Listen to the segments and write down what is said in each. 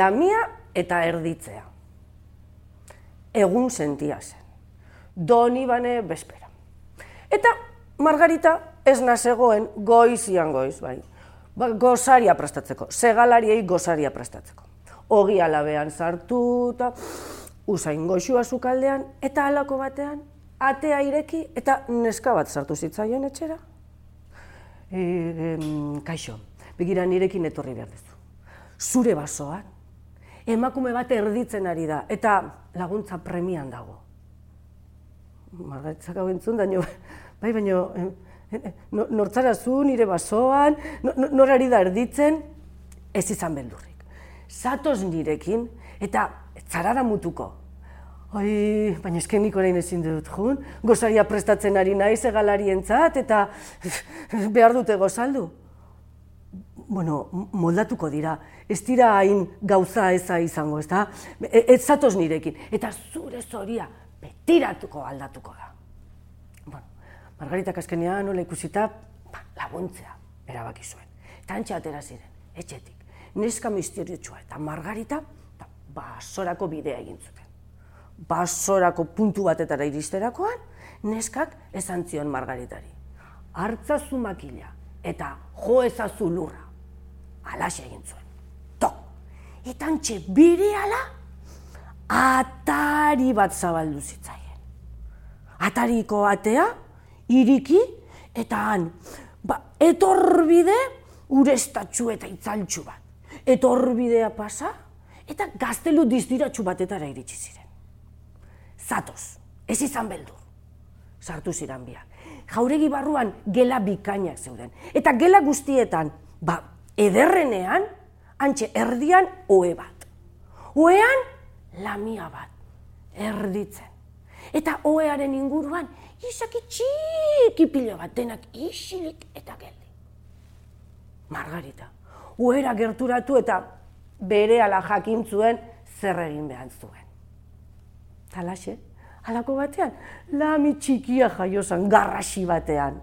lamia eta erditzea. Egun sentia zen. Doni bane bespera. Eta Margarita ez nazegoen goizian goiz, bai. Ba, gozaria prestatzeko, segalariei gozaria prestatzeko. Ogi alabean sartu eta usain goxua zukaldean eta halako batean atea ireki eta neska bat sartu zitzaion etxera. E, kaixo, begira nirekin etorri behar duzu. Zure basoan, emakume bat erditzen ari da, eta laguntza premian dago. Margaritzak hau entzun, daño, bai, baino, nortzara zu, nire basoan, norari da erditzen, ez izan beldurrik. Zatoz nirekin, eta zarara mutuko. Oi, baina esken nik orain ezin dut jun, gozaria prestatzen ari naiz egalarientzat eta behar dute gozaldu bueno, moldatuko dira, ez dira hain gauza eza izango, ez da? E, ez zatoz nirekin, eta zure zoria betiratuko aldatuko da. Bueno, Margarita azkenean nola ikusita, ba, laguntzea erabaki zuen. Eta antxe atera ziren, etxetik, neska misteriotxua eta Margarita ba, basorako bidea egin zuten. Basorako puntu batetara iristerakoan, neskak esan zion Margaritari. Artzazu makila eta jo ezazu lurra alaxe egin zuen. To! Eta antxe bire ala, atari bat zabaldu zitzaien. Atariko atea, iriki, eta han, ba, etorbide urestatxu eta itzaltxu bat. Etorbidea pasa, eta gaztelu dizdiratxu batetara iritsi ziren. Zatoz, ez izan beldur. Sartu ziren biak. Jauregi barruan gela bikainak zeuden. Eta gela guztietan, ba, ederrenean, antxe erdian oe bat. Oean lamia bat, erditzen. Eta oearen inguruan, izaki txiki pilo bat denak isilik eta geldi. Margarita, oera gerturatu eta bere ala jakintzuen zer egin behar zuen. Talaxe, halako batean, lami txikia jaiozan, garrasi batean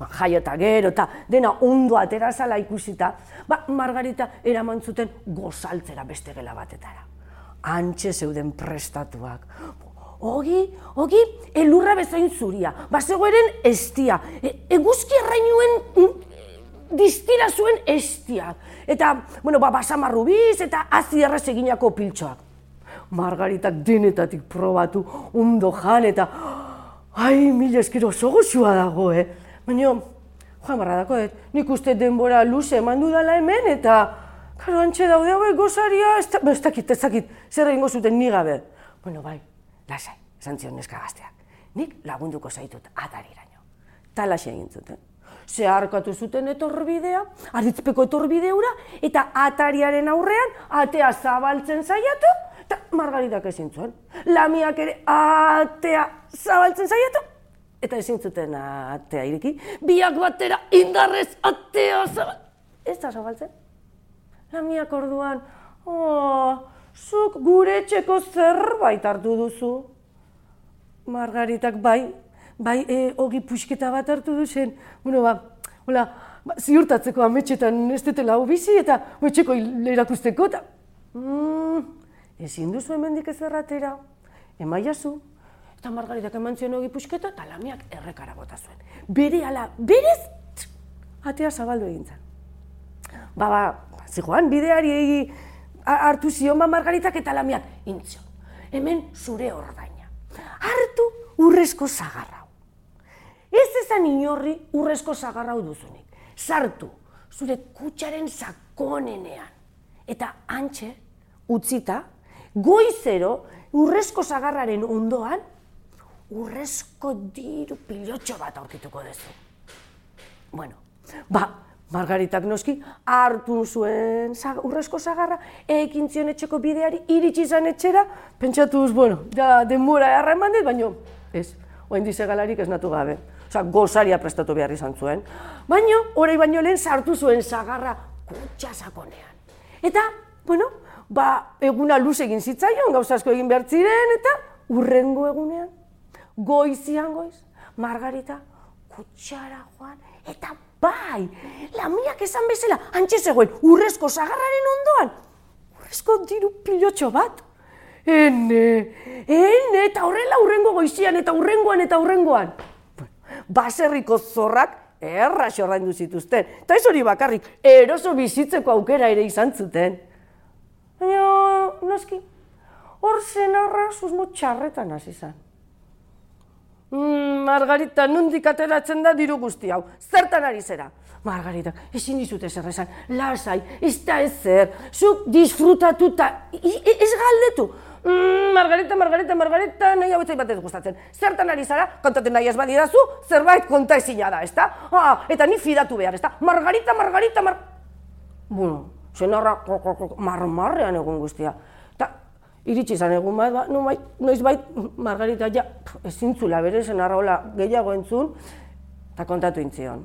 ba, jaio eta gero eta dena ondo atera zala ikusita, ba, Margarita eraman zuten gozaltzera beste gela batetara. Antxe zeuden prestatuak. Ogi, ogi, elurra bezain zuria, bazegoeren estia, e, eguzki errainuen mm, distira zuen estia. Eta, bueno, ba, basamarru biz eta azi errez eginako piltsoak. Margaritak denetatik probatu, ondo jan eta... Ai, mila eskero, zogo dago, eh? Baina, joan barra dako, et, nik uste denbora luze eman dudala hemen, eta, karo, antxe daude hauek gozaria, ez, da, ez dakit, ez dakit, zer egingo zuten ni gabe. Bueno, bai, lasai, esan zion neska gazteak. Nik lagunduko zaitut atariraino. Ta lasai egin zuten. Zeharkatu zuten etorbidea, aritzpeko etorbideura, eta atariaren aurrean, atea zabaltzen zaiatu, eta margaritak ezin zuen. Lamiak ere atea zabaltzen zaiatu, eta ezin zuten atea ireki, biak batera indarrez atea zabal... Ez da zabaltzen. Lamiak orduan, oh, zuk gure txeko zerbait hartu duzu. Margaritak bai, bai, e, ogi puxketa bat hartu duzen. Bueno, ba, hola, ba, ziurtatzeko ametxetan ez dutela bizi eta etxeko erakusteko eta... Mm, ezin duzu hemendik ez erratera, emaiazu, Eta margaritak eman zion hogi pusketa eta lamiak errekara bota zuen. Bere ala, berez, atea zabaldu egin zen. Ba, ba, zijoan, bideari egi hartu zion ba margaritak eta lamiak intzio. Hemen zure ordaina. Hartu urrezko zagarrau. Ez ezan inorri urrezko zagarrau duzunik. Sartu, zure kutsaren sakonenean. Eta antxe, utzita, goizero urrezko zagarraren ondoan, urrezko diru pilotxo bat aurkituko duzu. Bueno, ba, Margaritak noski hartu zuen urrezko zagarra, ekin zion etxeko bideari, iritsi izan etxera, pentsatuz, bueno, ja denbora erra eman dut, baina ez, oen dize galarik ez natu gabe. Osa, gozaria prestatu behar izan zuen. Baina, orai baino lehen sartu zuen zagarra kutsa sakonean. Eta, bueno, ba, eguna luz egin zitzaion, gauzasko egin behar ziren, eta urrengo egunean, goizian goiz, Margarita kutsara joan, eta bai, lamiak esan bezala, antxe zegoen, urrezko zagarraren ondoan, urrezko diru pilotxo bat. Ene, ene, eta horrela urrengo goizian, eta urrengoan, eta urrengoan. Baserriko zorrak erra xorraindu zituzten. Eta ez hori bakarrik, eroso bizitzeko aukera ere izan zuten. Baina, noski, hor zenarra susmo txarretan hasi zen. Mm, Margarita, nundik ateratzen da diru guzti hau. Zertan ari zera? Margarita, ezin dizute zer esan, lasai, ez da ezer, zuk disfrutatuta, ez galdetu. Mm, Margarita, Margarita, Margarita, nahi hau bat gustatzen. Zertan ari zara, kontaten nahi ez badidazu, zerbait konta ezina da, ezta? Ah, eta ni fidatu behar, ezta? Margarita, Margarita, Mar... Bueno, zenarra, marmarrean egun guztia iritsi izan egun bat, ba, no, bai, noiz bait, Margarita, ja, ezin zula bere zen arraola gehiago entzun, eta kontatu intzion.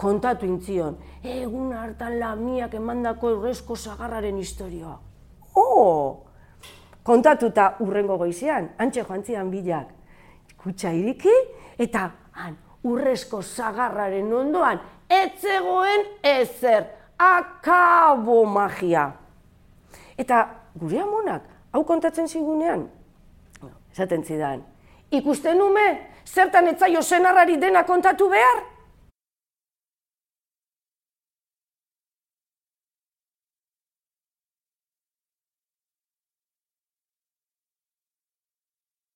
Kontatu intzion, egun hartan lamiak emandako eurrezko zagarraren historioa. Oh! Kontatuta urrengo goizean, antxe joan zian bilak, kutsa iriki, eta han, urrezko zagarraren ondoan, etzegoen ezer, akabo magia. Eta gure amonak, hau kontatzen zigunean, esaten zidan, ikusten nume, zertan etzaio senarrari dena kontatu behar?